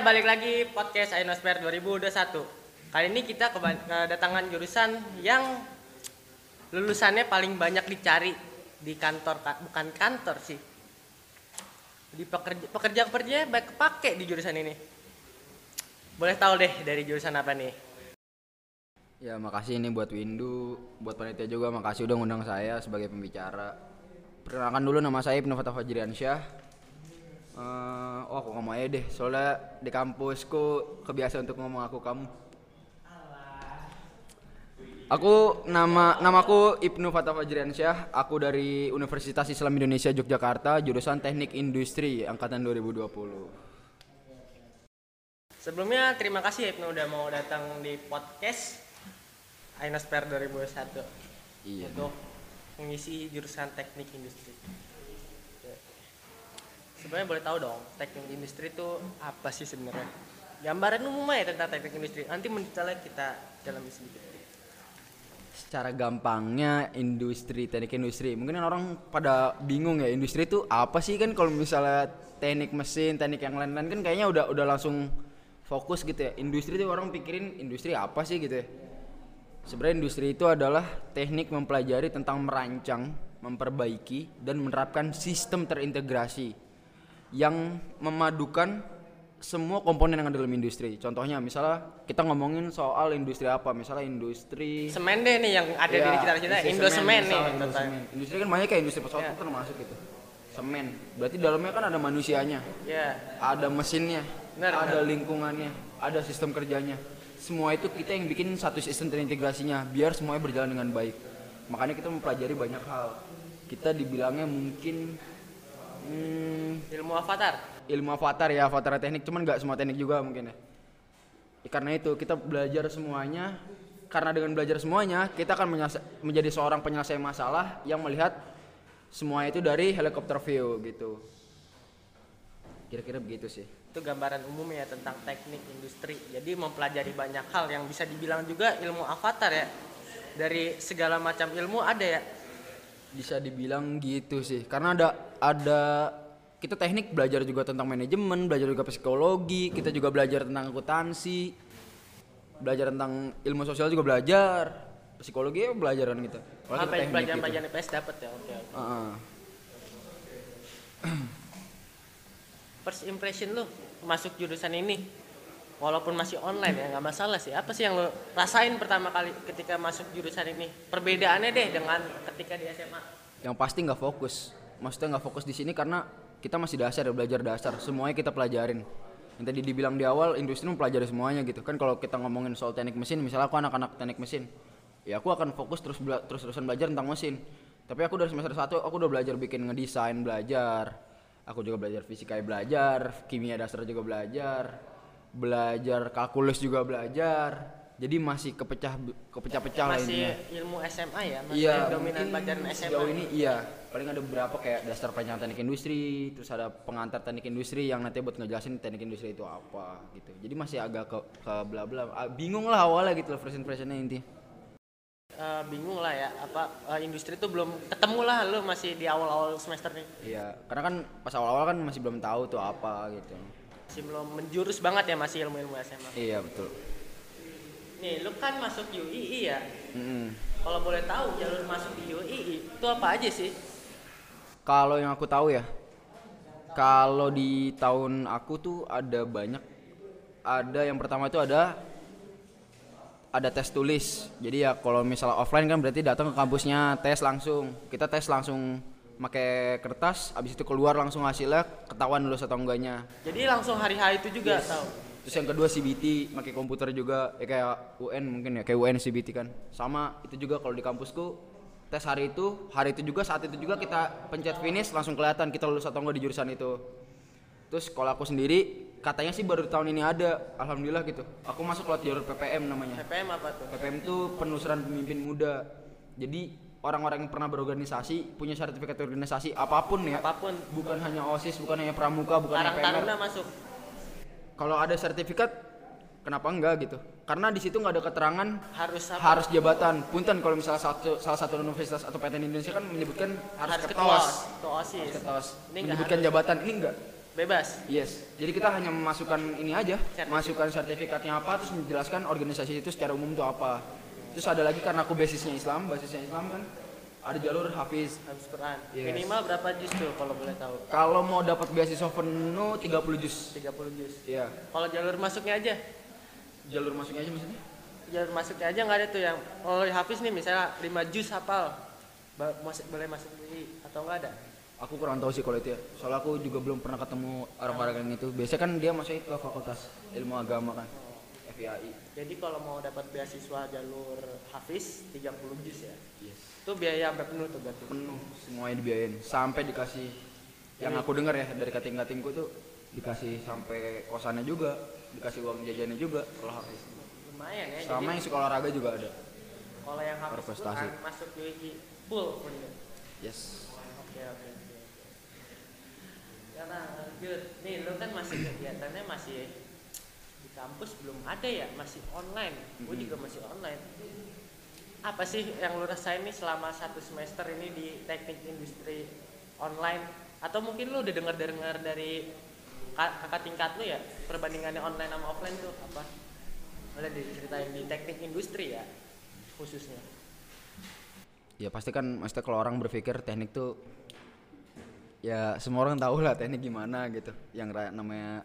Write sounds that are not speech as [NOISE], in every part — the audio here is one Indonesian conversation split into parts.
Balik lagi podcast Ainosper 2021. Kali ini kita kedatangan jurusan yang lulusannya paling banyak dicari di kantor, ka- bukan kantor sih. Di pekerja pekerja pekerja baik kepake di jurusan ini. Boleh tahu deh dari jurusan apa nih? Ya makasih ini buat Windu, buat panitia juga makasih udah ngundang saya sebagai pembicara. Perkenalkan dulu nama saya Ibnu Fatah Fajriansyah. Eh, oh aku ngomong aja deh, soalnya di kampusku kebiasaan untuk ngomong aku kamu. Aku nama namaku Ibnu Fatah Fajriansyah, aku dari Universitas Islam Indonesia Yogyakarta, jurusan Teknik Industri angkatan 2020. Sebelumnya terima kasih Ibnu udah mau datang di podcast Ainosper 2021 Iya. untuk mengisi jurusan teknik industri. Sebenarnya boleh tahu dong, teknik industri itu apa sih sebenarnya? Gambaran umum aja tentang teknik industri. Nanti mendetailnya kita dalam sedikit. secara gampangnya industri teknik industri mungkin kan orang pada bingung ya industri itu apa sih kan kalau misalnya teknik mesin teknik yang lain-lain kan kayaknya udah udah langsung fokus gitu ya industri itu orang pikirin industri apa sih gitu ya sebenarnya industri itu adalah teknik mempelajari tentang merancang memperbaiki dan menerapkan sistem terintegrasi yang memadukan semua komponen yang ada dalam industri. Contohnya misalnya kita ngomongin soal industri apa? Misalnya industri Semen deh nih yang ada di Iya, kita, industri Indo Semen nih. Industri kan banyak kayak industri pesawat Iya. kan termasuk itu. Semen. Berarti dalamnya kan ada manusianya, Ya, ada mesinnya, Benar, ada benar. lingkungannya, ada sistem kerjanya. Semua itu kita yang bikin satu sistem terintegrasinya biar semuanya berjalan dengan baik. Makanya kita mempelajari banyak hal. Kita dibilangnya mungkin hmm, ilmu avatar. ilmu avatar ya avatar teknik cuman nggak semua teknik juga mungkin ya. Ya, karena itu kita belajar semuanya karena dengan belajar semuanya kita akan menjadi seorang penyelesai masalah yang melihat semua itu dari helikopter view gitu kira-kira begitu sih Itu gambaran umum ya tentang teknik industri. Jadi mempelajari banyak hal yang bisa dibilang juga ilmu avatar ya. Dari segala macam ilmu ada ya. Bisa dibilang gitu sih karena ada ada kita teknik belajar juga tentang manajemen belajar juga psikologi kita juga belajar tentang akuntansi belajar tentang ilmu sosial juga belajar psikologi ya belajar kan kita Kalau kita Apa teknik pelajaran-pelajaran IPS dapat ya. Oke. oke. Heeh. First impression lu masuk jurusan ini walaupun masih online ya nggak masalah sih. Apa sih yang lu rasain pertama kali ketika masuk jurusan ini? Perbedaannya deh dengan ketika di SMA. yang pasti nggak fokus. Maksudnya nggak fokus di sini karena kita masih dasar ya belajar dasar. Semuanya kita pelajarin. Yang tadi dibilang di awal industri mempelajari semuanya gitu. Kan kalau kita ngomongin soal teknik mesin misalnya aku anak-anak teknik mesin. Ya aku akan fokus terus bela- terus terusan belajar tentang mesin. Tapi aku dari semester satu aku udah belajar bikin ngedesain belajar. Aku juga belajar fisika belajar. Kimia dasar juga belajar belajar kalkulus juga belajar jadi masih kepecah kepecah-pecah lah Masih ilmu SMA ya, masih Iya, dominan pelajaran SMA. Sejauh ini iya. Paling ada beberapa kayak dasar perencanaan teknik industri, terus ada pengantar teknik industri yang nanti buat ngejelasin teknik industri itu apa gitu. Jadi masih agak ke, ke bla bla. Ah, Bingung lah awalnya gitu loh first impressionnya inti. Eh, bingung lah ya apa eh, industri itu belum ketemu lah lu masih di awal-awal semester nih Iya, karena kan pas awal-awal kan masih belum tahu tuh apa gitu. Masih belum menjurus banget ya masih ilmu-ilmu SMA Iya betul. nih lu kan masuk UII ya Mm-mm. kalau boleh tahu jalur masuk di UII itu apa aja sih Kalau yang aku tahu ya, kalau di tahun aku tuh ada banyak. Ada yang pertama itu ada ada tes tulis. Jadi ya kalau misalnya offline kan berarti datang ke kampusnya tes langsung. Kita tes langsung pakai kertas, habis itu keluar langsung hasilnya ketahuan lulus atau enggaknya. jadi langsung hari hari itu juga tahu Terus yang kedua CBT pakai komputer juga ya kayak UN mungkin ya kayak UN CBT kan. Sama itu juga kalau di kampusku tes hari itu, hari itu juga saat itu juga kita pencet finish langsung kelihatan kita lulus atau enggak di jurusan itu. Terus kalau aku sendiri katanya sih baru tahun ini ada, alhamdulillah gitu. Aku masuk lewat jalur PPM namanya. PPM apa tuh PPM itu penelusuran pemimpin muda. Jadi orang-orang yang pernah berorganisasi, punya sertifikat organisasi apa pun ya. apa pun. Bukan hanya OSIS, bukan hanya pramuka, bukan hanya Karang PMR Taruna masuk. Kalau ada sertifikat kenapa enggak gitu? Karena di situ nggak ada keterangan harus apa? harus jabatan. Punten kalau misalnya satu salah satu universitas atau PTN Indonesia kan menyebutkan harus, harus ketos ketos ke OSIS. Ketos Ini menyebutkan harus. jabatan ini enggak. Bebas. Yes. Jadi kita hanya memasukkan ini aja, masukkan sertifikatnya apa, terus menjelaskan organisasi itu secara umum itu apa. Terus ada lagi karena aku basisnya Islam, basisnya Islam kan ada jalur hafiz. habis Quran Yes. minimal berapa juz tuh kalau boleh tahu Kalau mau dapat beasiswa penuh 30 juz. 30 juz Iya. kalau jalur masuknya aja Jalur masuknya aja maksudnya? jalur masuknya aja nggak ada tuh yang oh Hafiz nih misalnya 5 juz hafal masuk boleh masuk UI atau nggak ada Aku kurang tahu sih kalau itu ya. Soalnya aku juga belum pernah ketemu orang-orang yang itu. Biasanya kan dia masuk ke fakultas ilmu agama kan. FIAI. jadi kalau mau dapat beasiswa jalur Hafiz 30 juz ya Yes. itu biaya sampai penuh tuh berarti penuh semuanya dibiayain sampai dikasih yang aku dengar ya dari kating-katingku tuh dikasih sampai kosannya juga dikasih uang jajannya juga kalau hafiz lumayan ya sama jadi yang suka olahraga juga ada kalau yang Hafiz berprestasi. Quran masuk UI full yes Oke oke oke. Ya lanjut. Nih lu kan masih kegiatannya masih di kampus belum ada ya, masih online. Gue Mhm. juga masih online. Apa sih yang lu rasain nih selama satu semester ini di teknik industri online? Atau mungkin lu udah dengar-dengar dari ka- kakak tingkat lu ya perbandingannya online sama offline tuh apa? Boleh diceritain di teknik industri ya khususnya. ya pasti kan maksudnya kalau orang berpikir teknik tuh ya semua orang tahu lah teknik gimana gitu yang namanya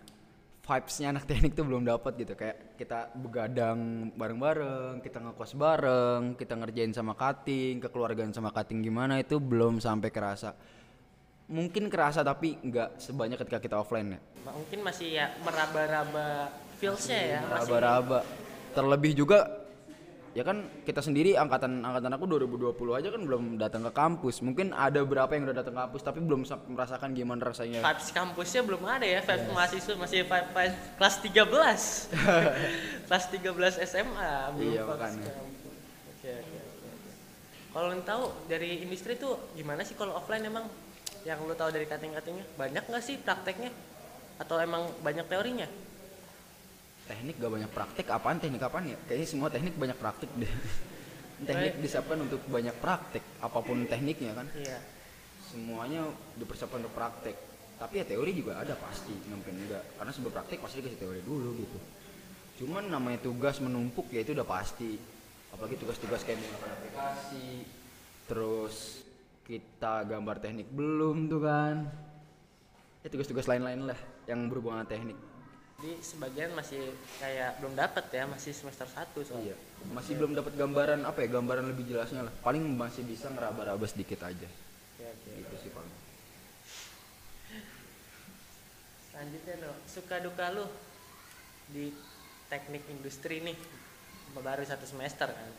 vibesnya anak [LAUGHS] teknik tuh belum dapat gitu. Kayak kita begadang bareng-bareng kita ngekos bareng kita ngerjain sama cutting kekeluargaan sama cutting gimana itu belum sampai kerasa. Mungkin kerasa tapi nggak sebanyak ketika kita offline ya. Mungkin masih ya meraba-raba feelsnya ya. masih- raba-raba terlebih juga ya kan kita sendiri angkatan angkatan aku 2020 aja kan belum datang ke kampus. Mungkin ada beberapa yang udah datang ke kampus tapi belum sa- merasakan gimana rasanya. Vibes kampusnya belum ada ya vibes mahasiswa masih vibe, vibe kelas 13 [LAUGHS] kelas 13 SMA belum Iya, vibes kampus. oke oke oke kalau lo tahu dari industri tuh gimana sih kalau offline emang? Yang lo tahu dari cutting-cuttingnya banyak nggak sih prakteknya? Atau emang banyak teorinya teknik gak banyak praktek apaan teknik apaan ya? Kayaknya semua teknik banyak praktek deh. [LAUGHS] Teknik disiapkan untuk banyak praktek apa pun tekniknya kan. Iya. Semuanya dipersiapkan untuk praktek tapi ya teori juga ada pasti mungkin enggak. Karena sebelum praktek pasti dikasih teori dulu gitu. Cuman namanya tugas menumpuk ya itu udah pasti. Apalagi tugas-tugas kayak menggunakan aplikasi terus kita gambar teknik belum tuh kan. Ya tugas-tugas lain-lain lah yang berhubungan teknik jadi sebagian masih kayak belum dapat ya masih semester 1 soalnya. Iya masih belum dapat gambaran apa ya gambaran lebih jelasnya lah. Paling masih bisa ngeraba-raba sedikit aja. Oke, oke. gitu sih paling Selanjutnya dong, suka duka lu di teknik industri nih. Baru satu semester kan.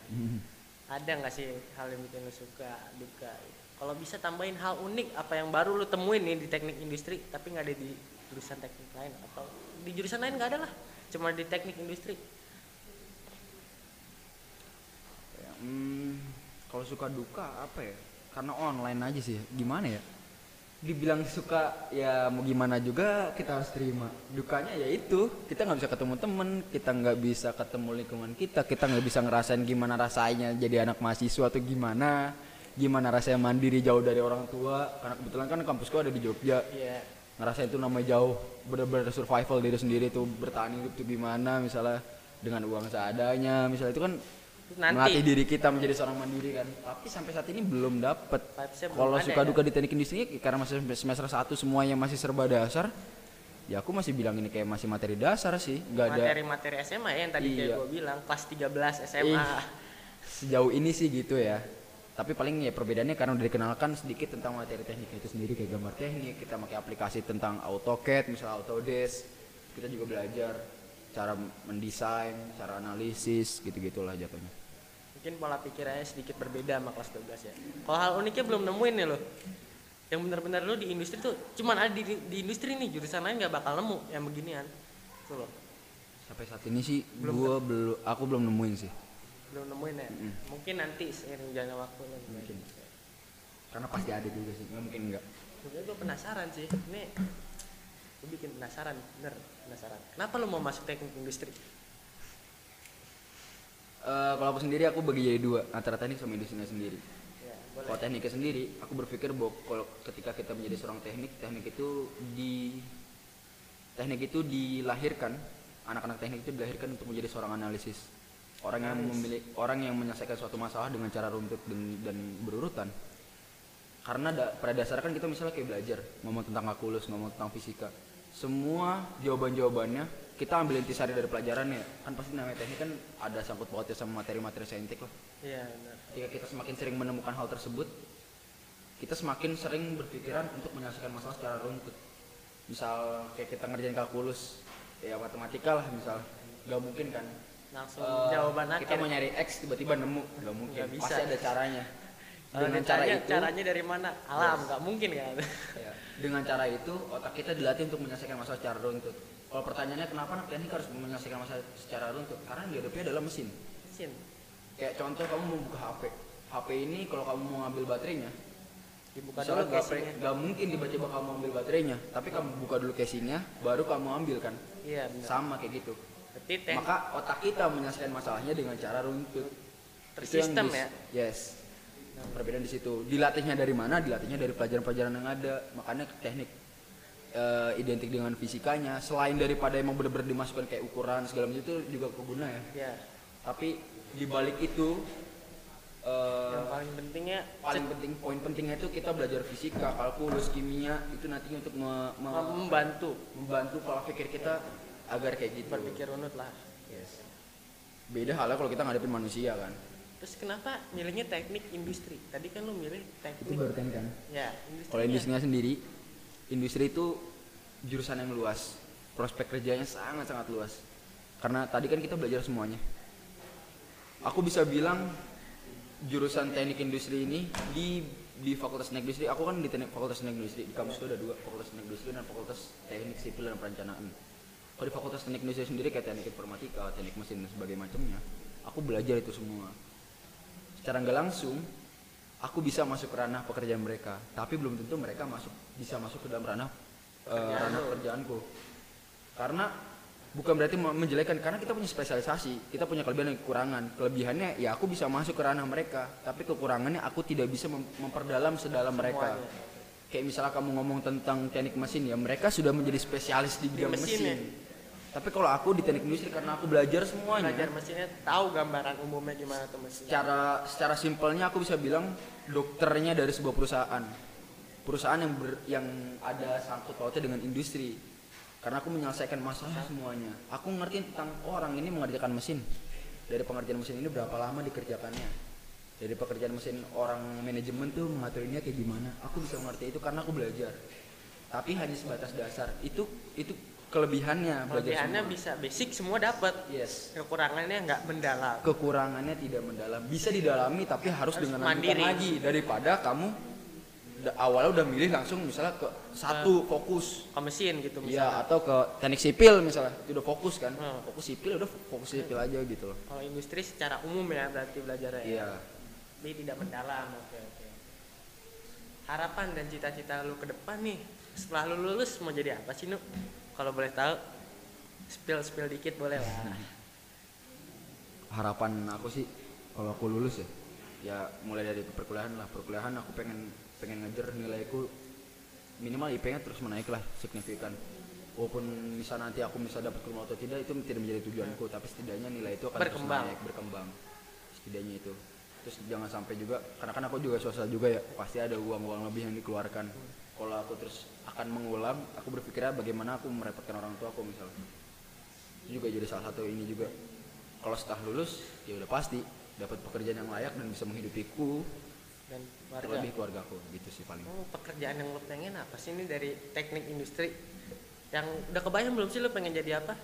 Ada nggak sih hal yang bikin lu suka duka? Kalau bisa tambahin hal unik apa yang baru lu temuin nih di teknik industri tapi nggak ada di jurusan teknik lain atau di jurusan lain nggak ada lah, cuma di teknik industri. Ya, hmm, kalau suka duka apa ya? Karena online aja sih. Gimana ya? Dibilang suka ya mau gimana juga kita harus terima. Dukanya ya itu kita nggak bisa ketemu temen, kita nggak bisa ketemu lingkungan kita, kita nggak bisa ngerasain gimana rasanya jadi anak mahasiswa atau gimana, gimana rasanya mandiri jauh dari orang tua. Karena kebetulan kan kampusku ada di Jogja, Iya. Ngerasain itu namanya jauh bener-bener survival diri sendiri tuh bertahan hidup tuh gimana misalnya dengan uang seadanya misalnya itu kan Nanti. melatih diri kita menjadi seorang mandiri kan tapi sampai saat ini belum dapet kalau suka ya? duka di teknik industri karena masih semester satu semuanya masih serba dasar ya aku masih bilang ini kayak masih materi dasar sih nggak ada Materi-materi SMA ya yang tadi kayak Iya. gue bilang kelas 13 SMA. Ih, sejauh ini sih gitu ya tapi paling ya perbedaannya karena udah dikenalkan sedikit tentang materi teknik itu sendiri kayak gambar teknik kita pakai aplikasi tentang AutoCAD misalnya Autodesk kita juga belajar cara mendesain cara analisis gitu gitulah jatuhnya Mungkin pola pikirnya sedikit berbeda sama kelas 12 ya. Kalau hal uniknya belum nemuin nih lo. Yang benar-benar lo di industri tuh cuman ada di, di industri nih jurusan lain nggak bakal nemu yang beginian. Tuh loh. sampai saat ini sih Belum gua belum aku belum nemuin sih Belum nemuin ya. Mungkin nanti seiring jalannya waktu lo. Mungkin. karena pasti ada juga sih nggak mungkin enggak Sebenarnya gue penasaran sih. Ini gue bikin penasaran, bener penasaran. Kenapa lo mau masuk teknik industri? Eh, kalau aku sendiri aku bagi jadi dua antara teknik sama industrinya sendiri Ya, boleh. Kalau tekniknya sendiri, aku berpikir bahwa kalau ketika kita menjadi seorang teknik, teknik itu di teknik itu dilahirkan anak-anak teknik itu dilahirkan untuk menjadi seorang analisis orang yang memilih orang yang menyelesaikan suatu masalah dengan cara runtut dan, dan berurutan. Karena da- pada dasarnya kan kita misalnya kayak belajar ngomong tentang kalkulus ngomong tentang fisika. Semua jawaban-jawabannya kita ambil intisari dari pelajarannya. Kan pasti namanya teknik kan ada sangkut pautnya sama materi-materi saintik lah. Iya, ketika kita semakin sering menemukan hal tersebut kita semakin sering berpikiran untuk menyelesaikan masalah secara runtut. Misal kayak kita ngerjain kalkulus ya matematika lah misal. Nggak mungkin kan Langsung Eh, jawaban kita akhir. mau nyari x tiba-tiba nemu nggak mungkin Nggak bisa. pasti ada caranya Kalau dengan ditanya cara itu caranya dari mana? Alam, nggak mungkin kan? ya, dengan cara itu otak kita dilatih untuk menyelesaikan masalah secara runtut kalau pertanyaannya kenapa anak teknik harus menyelesaikan masalah secara runtut karena dihadapi adalah mesin Mesin. kayak contoh kamu mau buka HP HP ini kalau kamu mau ngambil baterainya Dibuka Misalnya dulu casingnya. nggak mungkin tiba-tiba kamu ambil baterainya tapi kamu buka dulu casingnya baru kamu ambil kan Iya, sama kayak gitu Teh. Maka otak kita menyelesaikan masalahnya dengan cara runtut. Tersistem ya? yes. Perbedaan di situ. Dilatihnya dari mana? Dilatihnya dari pelajaran-pelajaran yang ada. Makanya teknik eh, identik dengan fisikanya. Selain daripada emang bener-bener dimasukkan kayak ukuran segala macam itu juga keguna ya. Ya. tapi di balik itu eh, Yang paling pentingnya paling penting poin pentingnya itu kita belajar fisika kalkulus kimia itu nantinya untuk me- me- membantu. membantu pola pikir kita agar kayak gitu berpikir runut lah. Yes. beda halnya kalau kita ngadepin manusia kan Terus kenapa milihnya teknik industri? Tadi kan lu milih itu teknik. baru kan kan Ya, kalau industri. industrinya sendiri industri itu jurusan yang luas prospek kerjanya sangat sangat luas karena tadi kan kita belajar semuanya aku bisa bilang jurusan teknik industri ini di di fakultas teknik industri aku kan di teknik fakultas teknik industri di kampus itu ada dua fakultas teknik industri dan fakultas teknik sipil dan perencanaan kalau di fakultas teknik industri sendiri kayak teknik informatika teknik mesin dan sebagainya macamnya aku belajar itu semua. Secara nggak langsung aku bisa masuk ke ranah pekerjaan mereka tapi belum tentu mereka masuk bisa masuk ke dalam ranah Pekerjaan ranah pekerjaanku karena bukan berarti me- menjelekan karena kita punya spesialisasi kita punya kelebihan dan kekurangan. Kelebihannya ya aku bisa masuk ke ranah mereka tapi kekurangannya aku tidak bisa mem- memperdalam sedalam mereka. Semuanya. kayak misalnya kamu ngomong tentang teknik mesin ya mereka sudah menjadi spesialis di bidang mesin mesin, ya? Tapi kalau aku di teknik industri karena aku belajar semuanya. Belajar mesinnya tahu gambaran umumnya gimana tuh mesin. secara secara simpelnya aku bisa bilang dokternya dari sebuah perusahaan. Perusahaan yang ber- yang ada sangkut pautnya dengan industri. Karena aku menyelesaikan masalah semuanya. Aku ngerti tentang oh, orang ini mengerjakan mesin. Dari pengerjaan mesin ini berapa lama dikerjakannya? Dari pekerjaan mesin orang manajemen tuh mengaturnya kayak gimana? Aku bisa mengerti itu karena aku belajar. Tapi hanya sebatas dasar. Itu itu kelebihannya Kelebihannya semua. bisa basic semua dapat. yes Kekurangannya nggak mendalam. kekurangannya tidak mendalam bisa didalami tapi harus, Harus dengan mandiri. lagi daripada kamu awalnya udah milih langsung misalnya ke satu fokus Ke mesin gitu Iya misalnya. atau ke teknik sipil misalnya itu udah fokus kan Hmm. fokus sipil udah fokus sipil aja gitu loh Kalau industri secara umum ya berarti belajarnya. ya. iya Jadi tidak mendalam. Oke, oke. Harapan dan cita-cita lu ke depan nih setelah lu lulus mau jadi apa sih, Nu? Kalau boleh tahu, spill-spill dikit boleh lah. harapan aku sih kalau aku lulus ya ya mulai dari perkuliahan lah. Perkuliahan aku pengen pengen ngejar nilaiku minimal IP-nya terus menaik lah signifikan. Walaupun misal nanti aku bisa dapat kumul atau tidak itu tidak menjadi tujuanku. Tapi setidaknya nilai itu akan Berkembang. terus naik berkembang. Setidaknya itu. Terus jangan sampai juga karena kan aku juga swasta juga ya pasti ada uang-uang lebih yang dikeluarkan kalau aku terus akan mengulang aku berpikirnya bagaimana aku merepotkan orang tua aku misalnya itu juga jadi salah satu ini juga kalau setelah lulus ya udah pasti dapat pekerjaan yang layak dan bisa menghidupiku Dan warga. terlebih keluargaku gitu sih paling Oh, pekerjaan yang lo pengen apa sih ini dari teknik industri? Yang udah kebayang belum sih lo pengen jadi apa?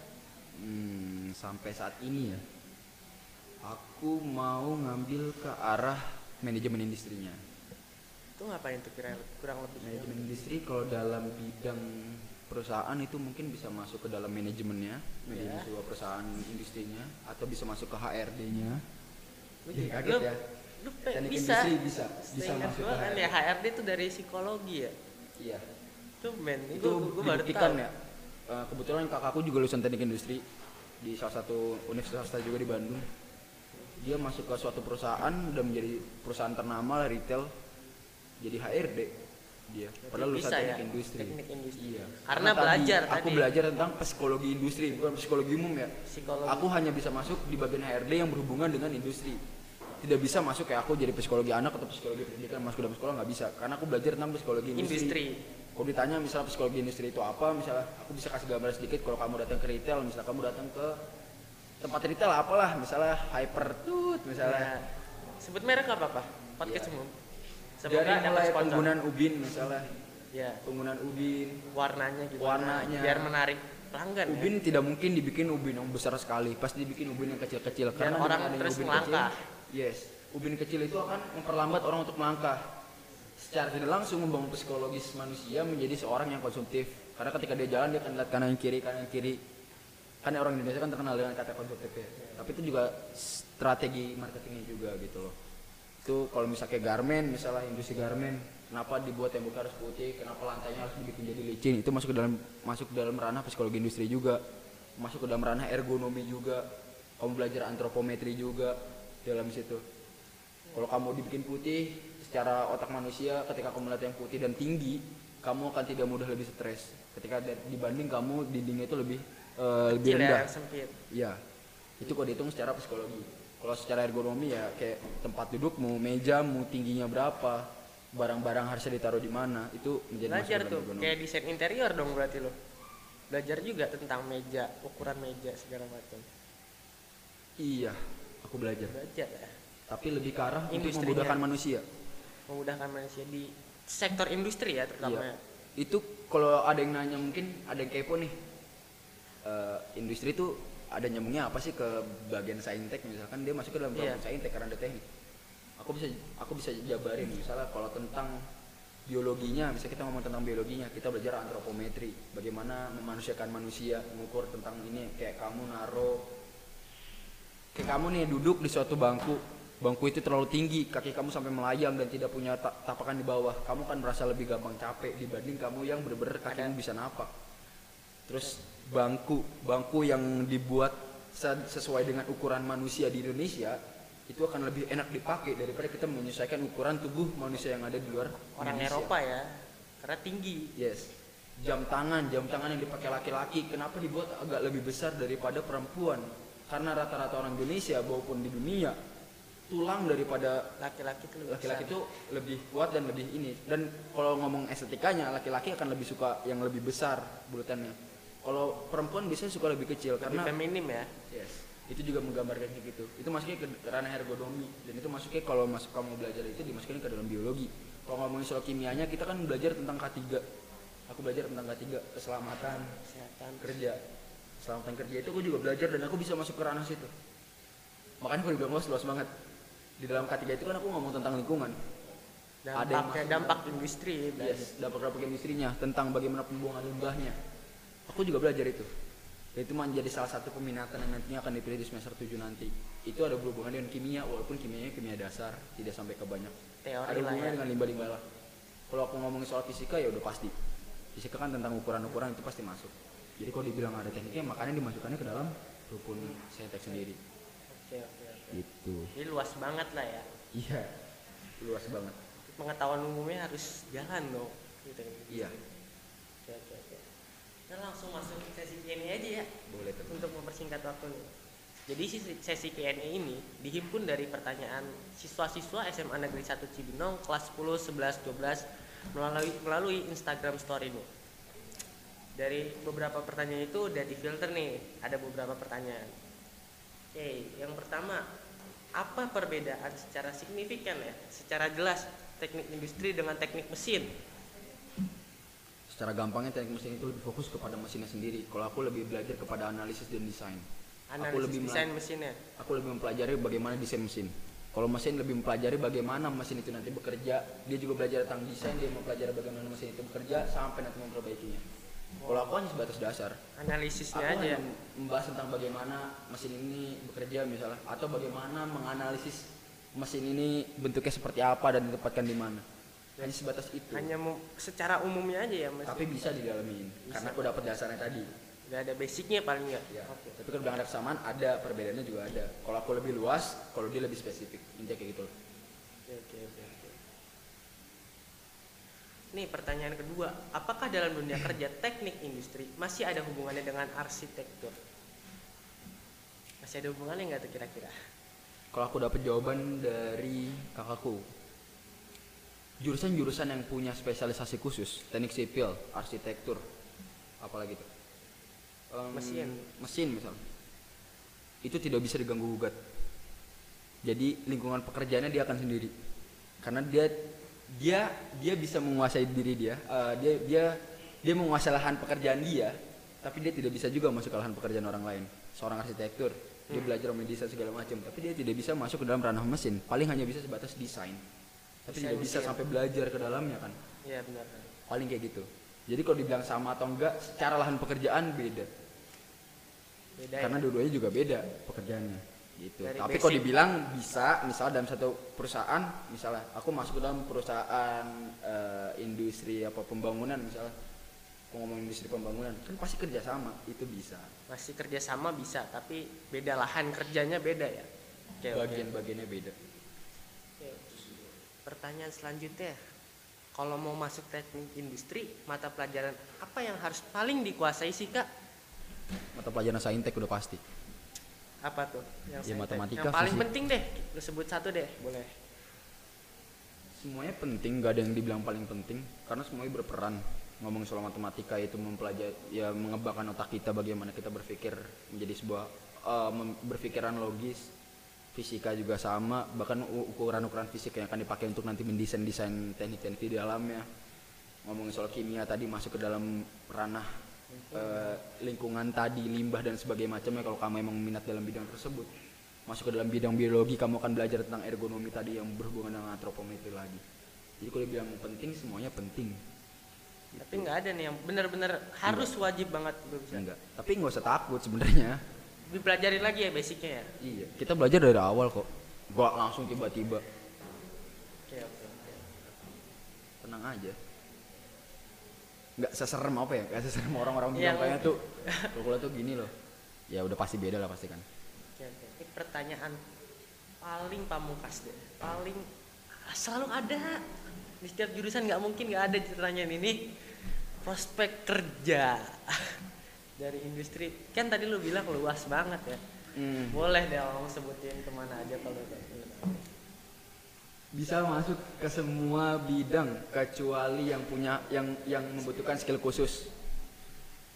Hmm, sampai saat ini ya aku mau ngambil ke arah manajemen industrinya Itu ngapain tuh kira kurang lebih? manajemen industri kalau dalam bidang perusahaan itu mungkin bisa masuk ke dalam manajemennya manajemen Ya. sebuah perusahaan industrinya atau bisa masuk ke HRD-nya juga- kaget ya Lu teknik bisa. industri bisa bisa masuk ke kan HRD ya HRD itu dari psikologi ya. iya Tuh men, itu gua, gua baru tahu. ya Eh, kebetulan kakakku juga lulusan teknik industri di salah satu universitas swasta juga di Bandung dia masuk ke suatu perusahaan dan menjadi perusahaan ternama retail jadi HRD dia padahal lulusan teknik ya, industri teknik industri. iya Karena tadi belajar aku tadi. belajar tentang psikologi industri bukan psikologi umum ya Psikologi. aku hanya bisa masuk di bagian HRD yang berhubungan dengan industri tidak bisa masuk kayak aku jadi psikologi anak atau psikologi pendidikan masuk dalam sekolah nggak bisa karena aku belajar tentang psikologi industri, Industri. kalau ditanya misalnya psikologi industri itu apa misalnya aku bisa kasih gambar sedikit kalau kamu datang ke retail misalnya kamu datang ke tempat retail apalah misalnya hyper tooth misalnya Nah, sebut merek apa pak? Podcast Iya. umum. Dari dapat mulai sponsor. penggunaan ubin misalnya. Ya, penggunaan ubin warnanya gimana? Warnanya. Biar menarik pelanggan ya. ubin tidak mungkin dibikin ubin yang besar sekali. Pasti dibikin ubin yang kecil-kecil. Karena orang terus ubin melangkah. kecil, yes. Ubin kecil itu akan memperlambat orang untuk melangkah. Secara tidak langsung membangun psikologis manusia menjadi seorang yang konsumtif. Karena ketika dia jalan dia akan lihat kanan kiri kanan kiri. Kan orang Indonesia kan terkenal dengan kata konsumtif ya. Tapi itu juga strategi marketingnya juga gitu loh itu kalau misalnya kayak garmen misalnya industri garmen kenapa dibuat temboknya harus putih kenapa lantainya harus dibikin jadi licin itu masuk ke dalam masuk ke dalam ranah psikologi industri juga masuk ke dalam ranah ergonomi juga kamu belajar antropometri juga dalam situ kalau kamu dibikin putih secara otak manusia ketika kamu melihat yang putih dan tinggi kamu akan tidak mudah lebih stres ketika dibanding kamu dindingnya itu lebih eh, lebih Kecil ya, rendah sempit. Iya. Itu kalau dihitung secara psikologi. Kalau secara ergonomi ya kayak tempat dudukmu, mejamu, tingginya berapa, barang-barang harusnya ditaruh di mana, itu menjadi Belajar tuh, ergonomi. kayak desain interior dong berarti lo. Belajar juga tentang meja, ukuran meja segala macam. Iya, aku belajar. Belajar ya, Tapi lebih ke arah untuk Industrinya. memudahkan manusia. memudahkan manusia di sektor industri ya terutama. Iya. Itu kalau ada yang nanya mungkin ada yang kepo nih. Eh, industri itu ada nyambungnya apa sih ke bagian saintek misalkan dia masuk ke dalam Iya. kelompok saintek karena ada teknik. Aku bisa aku bisa jabarin misalnya kalau tentang biologinya, misalnya kita ngomong tentang biologinya, kita belajar antropometri, bagaimana memanusiakan manusia, mengukur tentang ini kayak kamu naro kayak kamu nih duduk di suatu bangku bangku itu terlalu tinggi kaki kamu sampai melayang dan tidak punya ta- tapakan di bawah kamu kan merasa lebih gampang capek dibanding kamu yang bener-bener kakimu bisa napak terus bangku bangku yang dibuat se- sesuai dengan ukuran manusia di Indonesia itu akan lebih enak dipakai daripada kita menyesuaikan ukuran tubuh manusia yang ada di luar Orang Indonesia. Eropa ya, karena tinggi. Yes. Jam tangan, jam tangan yang dipakai laki-laki kenapa dibuat agak lebih besar daripada perempuan? Karena rata-rata orang Indonesia maupun di dunia tulang daripada Laki-laki itu lebih laki-laki itu lebih kuat dan lebih ini. Dan kalau ngomong estetikanya, laki-laki akan lebih suka yang lebih besar bulutannya. Kalau perempuan biasanya suka lebih kecil lebih karena feminim ya. yes, itu juga menggambarkan kayak gitu. Itu masuknya ke ranah ergonomi dan itu masuknya kalau masuk kamu belajar itu dimasukin ke dalam biologi. Kalau ngomongin soal kimianya, kita kan belajar tentang K3. Aku belajar tentang K3, keselamatan Kesehatan. kerja. Keselamatan kerja itu aku juga belajar dan aku bisa masuk ke ranah situ. Makanya aku bilang luas luas banget. Di dalam K3 itu kan aku ngomong tentang lingkungan. Ada yang dampak industri. Yes, dampak-dampak industrinya tentang bagaimana pembuangan limbahnya. Aku juga belajar itu. Dan itu menjadi salah satu peminatan yang nantinya akan dipilih di semester 7 nanti. Itu ada berhubungan dengan kimia, walaupun kimianya kimia dasar, tidak sampai ke banyak. Teori ada hubungannya ya. dengan limbah-limbah lah. Kalau aku ngomongin soal fisika ya udah pasti. Fisika kan tentang ukuran-ukuran itu pasti masuk. Jadi kalau dibilang ada tekniknya, makanya dimasukkannya ke dalam rukun saintek sendiri. Oke, oke, oke. Gitu. Jadi luas banget lah ya. Iya. Luas banget. Pengetahuan umumnya harus jalan dong. Gitu. Iya. Oke, oke. Kita langsung masuk ke sesi Q&A aja ya. Boleh untuk mempersingkat waktu nih. Jadi sesi- sesi Q&A ini dihimpun dari pertanyaan siswa-siswa SMA Negeri 1 Cibinong kelas 10, 11, 12 melalui melalui Instagram Story nih. Dari beberapa pertanyaan itu udah difilter nih, ada beberapa pertanyaan. Oke, yang pertama, apa perbedaan secara signifikan ya, secara jelas teknik industri dengan teknik mesin? Secara gampangnya teknik mesin itu fokus kepada mesinnya sendiri. Kalau aku lebih belajar kepada analisis dan desain. aku Analisis lebih desain mesinnya. aku lebih mempelajari bagaimana desain mesin. Kalau mesin lebih mempelajari bagaimana mesin itu nanti bekerja, dia juga belajar tentang desain, dia mempelajari bagaimana mesin itu bekerja sampai nanti memperbaikinya. Kalau aku hanya sebatas dasar, Analisisnya aku aja ya. hanya membahas tentang bagaimana mesin ini bekerja misalnya, atau bagaimana menganalisis mesin ini bentuknya seperti apa dan ditempatkan di mana. Hanya sebatas itu. Hanya mau secara umumnya aja ya, Mas. Tapi bisa didalamin, karena aku dapat dasarnya tadi. Gak ada basicnya paling nggak. Ya. Tapi kalau bilang ada kesamaan, ada perbedaannya juga ada. Kalau aku lebih luas, kalau dia lebih spesifik. Intinya kayak gitu. loh. Oke, oke, oke, oke. nih pertanyaan kedua apakah dalam dunia kerja teknik industri masih ada hubungannya dengan arsitektur masih ada hubungannya nggak tuh kira-kira Kalau aku dapat jawaban dari kakakku, jurusan-jurusan yang punya spesialisasi khusus, teknik sipil, arsitektur, apalagi tuh, Em, Mesin. mesin misal, itu tidak bisa diganggu gugat. Jadi lingkungan pekerjaannya dia akan sendiri, karena dia dia dia bisa menguasai diri dia, eh, dia dia dia menguasai lahan pekerjaan dia, tapi dia tidak bisa juga masuk ke lahan pekerjaan orang lain. Seorang arsitektur, dia Hmm. belajar mendesain segala macam, tapi dia tidak bisa masuk ke dalam ranah mesin. Paling hanya bisa sebatas desain, tapi tidak bisa mesin. sampai belajar ke dalamnya kan. ya benar Paling kayak gitu. Jadi kalau dibilang sama atau enggak, secara lahan pekerjaan beda. beda Karena ya dua-duanya juga beda pekerjaannya. Gitu. Dari Tapi kalau dibilang bisa, misalnya dalam satu perusahaan, misalnya aku masuk ke dalam perusahaan eh, industri apa pembangunan misalnya, aku ngomong industri pembangunan, kan pasti kerjasama, itu bisa. masih kerjasama bisa tapi beda lahan kerjanya beda ya. Bagian-bagiannya beda. Pertanyaan selanjutnya kalau mau masuk teknik industri mata pelajaran apa yang harus paling dikuasai sih kak Mata pelajaran saintek udah pasti. apa tuh yang, Ya, matematika, yang paling fisik. penting deh lu sebut satu deh boleh Semuanya penting, gak ada yang dibilang paling penting karena semuanya berperan. Ngomong soal matematika itu mempelajari ya mengembangkan otak kita bagaimana kita berpikir menjadi sebuah mem- berpikiran logis. Fisika juga sama, bahkan ukuran-ukuran fisik yang akan dipakai untuk nanti mendesain desain teknik-teknik di dalamnya. Ngomongin soal kimia tadi masuk ke dalam ranah eh, lingkungan tadi, limbah dan sebagainya macamnya kalau kamu emang minat dalam bidang tersebut. Masuk ke dalam bidang biologi kamu akan belajar tentang ergonomi tadi yang berhubungan dengan antropometri lagi. Jadi kalau dibilang penting semuanya penting. tapi nggak ada nih yang benar-benar harus wajib banget bisa Enggak. Tapi nggak usah takut sebenarnya. Dipelajarin lagi ya basicnya ya Iya. Kita belajar dari awal kok. Gak langsung tiba-tiba. oke oke oke Tenang aja. Nggak seserem apa ya? Nggak seserem orang-orang bilang Yang- kayaknya tuh. Kalau tuh gini loh. Ya udah pasti beda lah pasti kan. Oke, oke. Ini pertanyaan paling pamungkas deh. Paling selalu ada di setiap jurusan nggak mungkin nggak ada pertanyaan ini. Prospek kerja dari industri. Kan tadi lu bilang luas banget ya. Hmm. Boleh deh om sebutin ke mana aja kalau bisa masuk ke semua bidang kecuali yang punya yang yang membutuhkan skill khusus.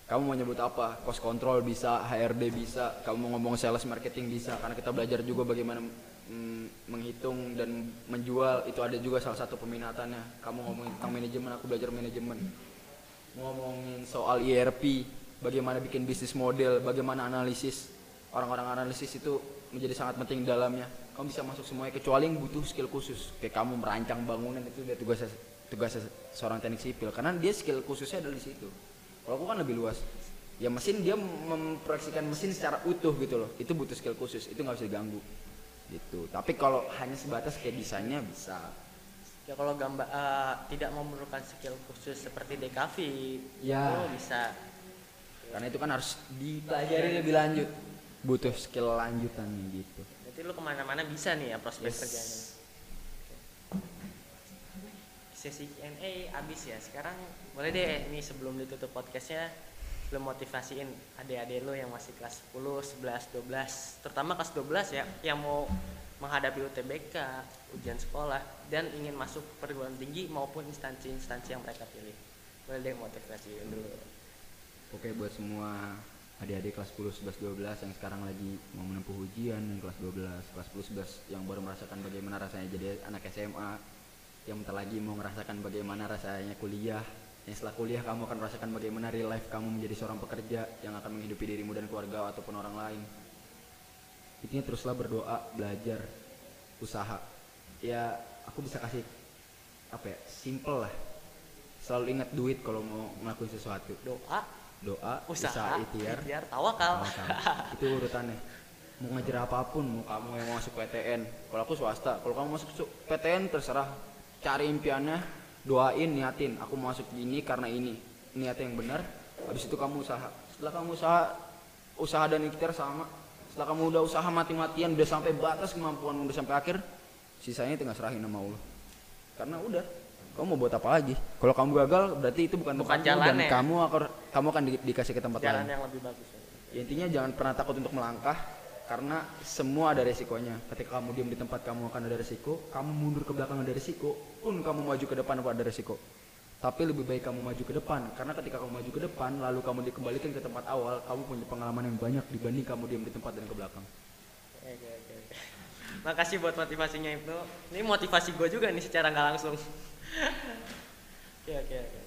Kamu mau nyebut apa? Cost control bisa, HRD bisa, kamu mau ngomong sales marketing bisa karena kita belajar juga bagaimana mm, menghitung dan menjual itu ada juga salah satu peminatannya. Kamu ngomongin tentang manajemen, aku belajar manajemen. Ngomongin soal ERP, bagaimana bikin bisnis model, bagaimana analisis. Orang-orang analisis itu menjadi sangat penting di dalamnya. Kamu bisa masuk semuanya kecuali yang butuh skill khusus. Kayak kamu merancang bangunan itu dia tugas tugas seorang teknik sipil karena dia skill khususnya adalah di situ. Kalau aku kan lebih luas. Ya mesin dia memproyeksikan mesin secara utuh gitu loh. Itu butuh skill khusus. Itu nggak bisa diganggu. Gitu. Tapi kalau hanya sebatas kayak desainnya bisa. ya kalau gambar eh, tidak memerlukan skill khusus seperti DKV Ya. itu bisa Karena itu kan harus dipelajari lebih lanjut. Butuh skill lanjutan gitu. Berarti lu ke mana-mana bisa nih ya prospek Yes. kerjanya. Sesi Q&A abis ya. Sekarang boleh deh ini sebelum ditutup podcastnya lu motivasiin adik-adik lu yang masih kelas 10, 11, 12 terutama kelas 12 ya yang mau menghadapi UTBK, ujian sekolah dan ingin masuk perguruan tinggi maupun instansi-instansi yang mereka pilih. Boleh deh motivasiin dulu. Oke buat semua adik-adik kelas 10, 11, 12 yang sekarang lagi mau menempuh ujian yang kelas 12, kelas 10, 11 yang baru merasakan bagaimana rasanya jadi anak SMA yang bentar lagi mau merasakan bagaimana rasanya kuliah yang setelah kuliah kamu akan merasakan bagaimana real life kamu menjadi seorang pekerja yang akan menghidupi dirimu dan keluarga ataupun orang lain. Intinya teruslah berdoa belajar usaha. Ya aku bisa kasih apa ya simple lah. Selalu ingat duit kalau mau ngelakuin sesuatu. Doa, doa usaha, ikhtiar. ikhtiar, tawakal. tawakal. [LAUGHS] itu urutannya. Mau ngajar apa pun mau kamu yang mau masuk PTN kalau aku swasta kalau kamu masuk su- PTN terserah. Cari impiannya doain niatin. Aku mau masuk ini karena ini. Niatnya yang benar habis itu kamu usaha. Setelah kamu usaha usaha dan ikhtiar sama. Setelah kamu udah usaha mati-matian udah sampai batas kemampuan udah sampai akhir sisanya tinggal serahin sama Allah. Karena udah kamu mau buat apa lagi kalau kamu gagal berarti itu bukan, Bukan tempatmu dan jalannya. kamu akan kamu akan di- dikasih ke tempat jalan lain yang lebih bagus Ya, intinya jangan pernah takut untuk melangkah karena semua ada resikonya ketika kamu diam di tempat kamu akan ada resiko kamu mundur ke belakang ada resiko pun kamu maju ke depan apa ada resiko tapi lebih baik kamu maju ke depan karena ketika kamu maju ke depan lalu kamu dikembalikan ke tempat awal kamu punya pengalaman yang banyak dibanding kamu diam di tempat dan ke belakang Oke, oke, oke. Makasih buat motivasinya itu. Ini motivasi gue juga nih secara nggak langsung. Oke, oke, oke.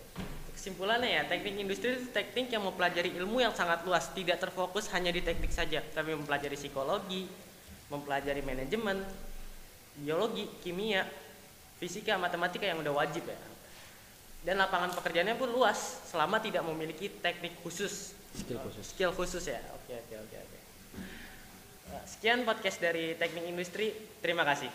Kesimpulannya ya, teknik industri itu teknik yang mempelajari ilmu yang sangat luas, tidak terfokus hanya di teknik saja, tapi mempelajari psikologi, mempelajari manajemen, biologi, kimia, fisika, matematika yang udah wajib ya. Dan lapangan pekerjaannya pun luas, selama tidak memiliki teknik khusus, skill khusus skill khusus ya. Oke, oke, oke, oke. Sekian podcast dari Teknik Industri. Terima kasih.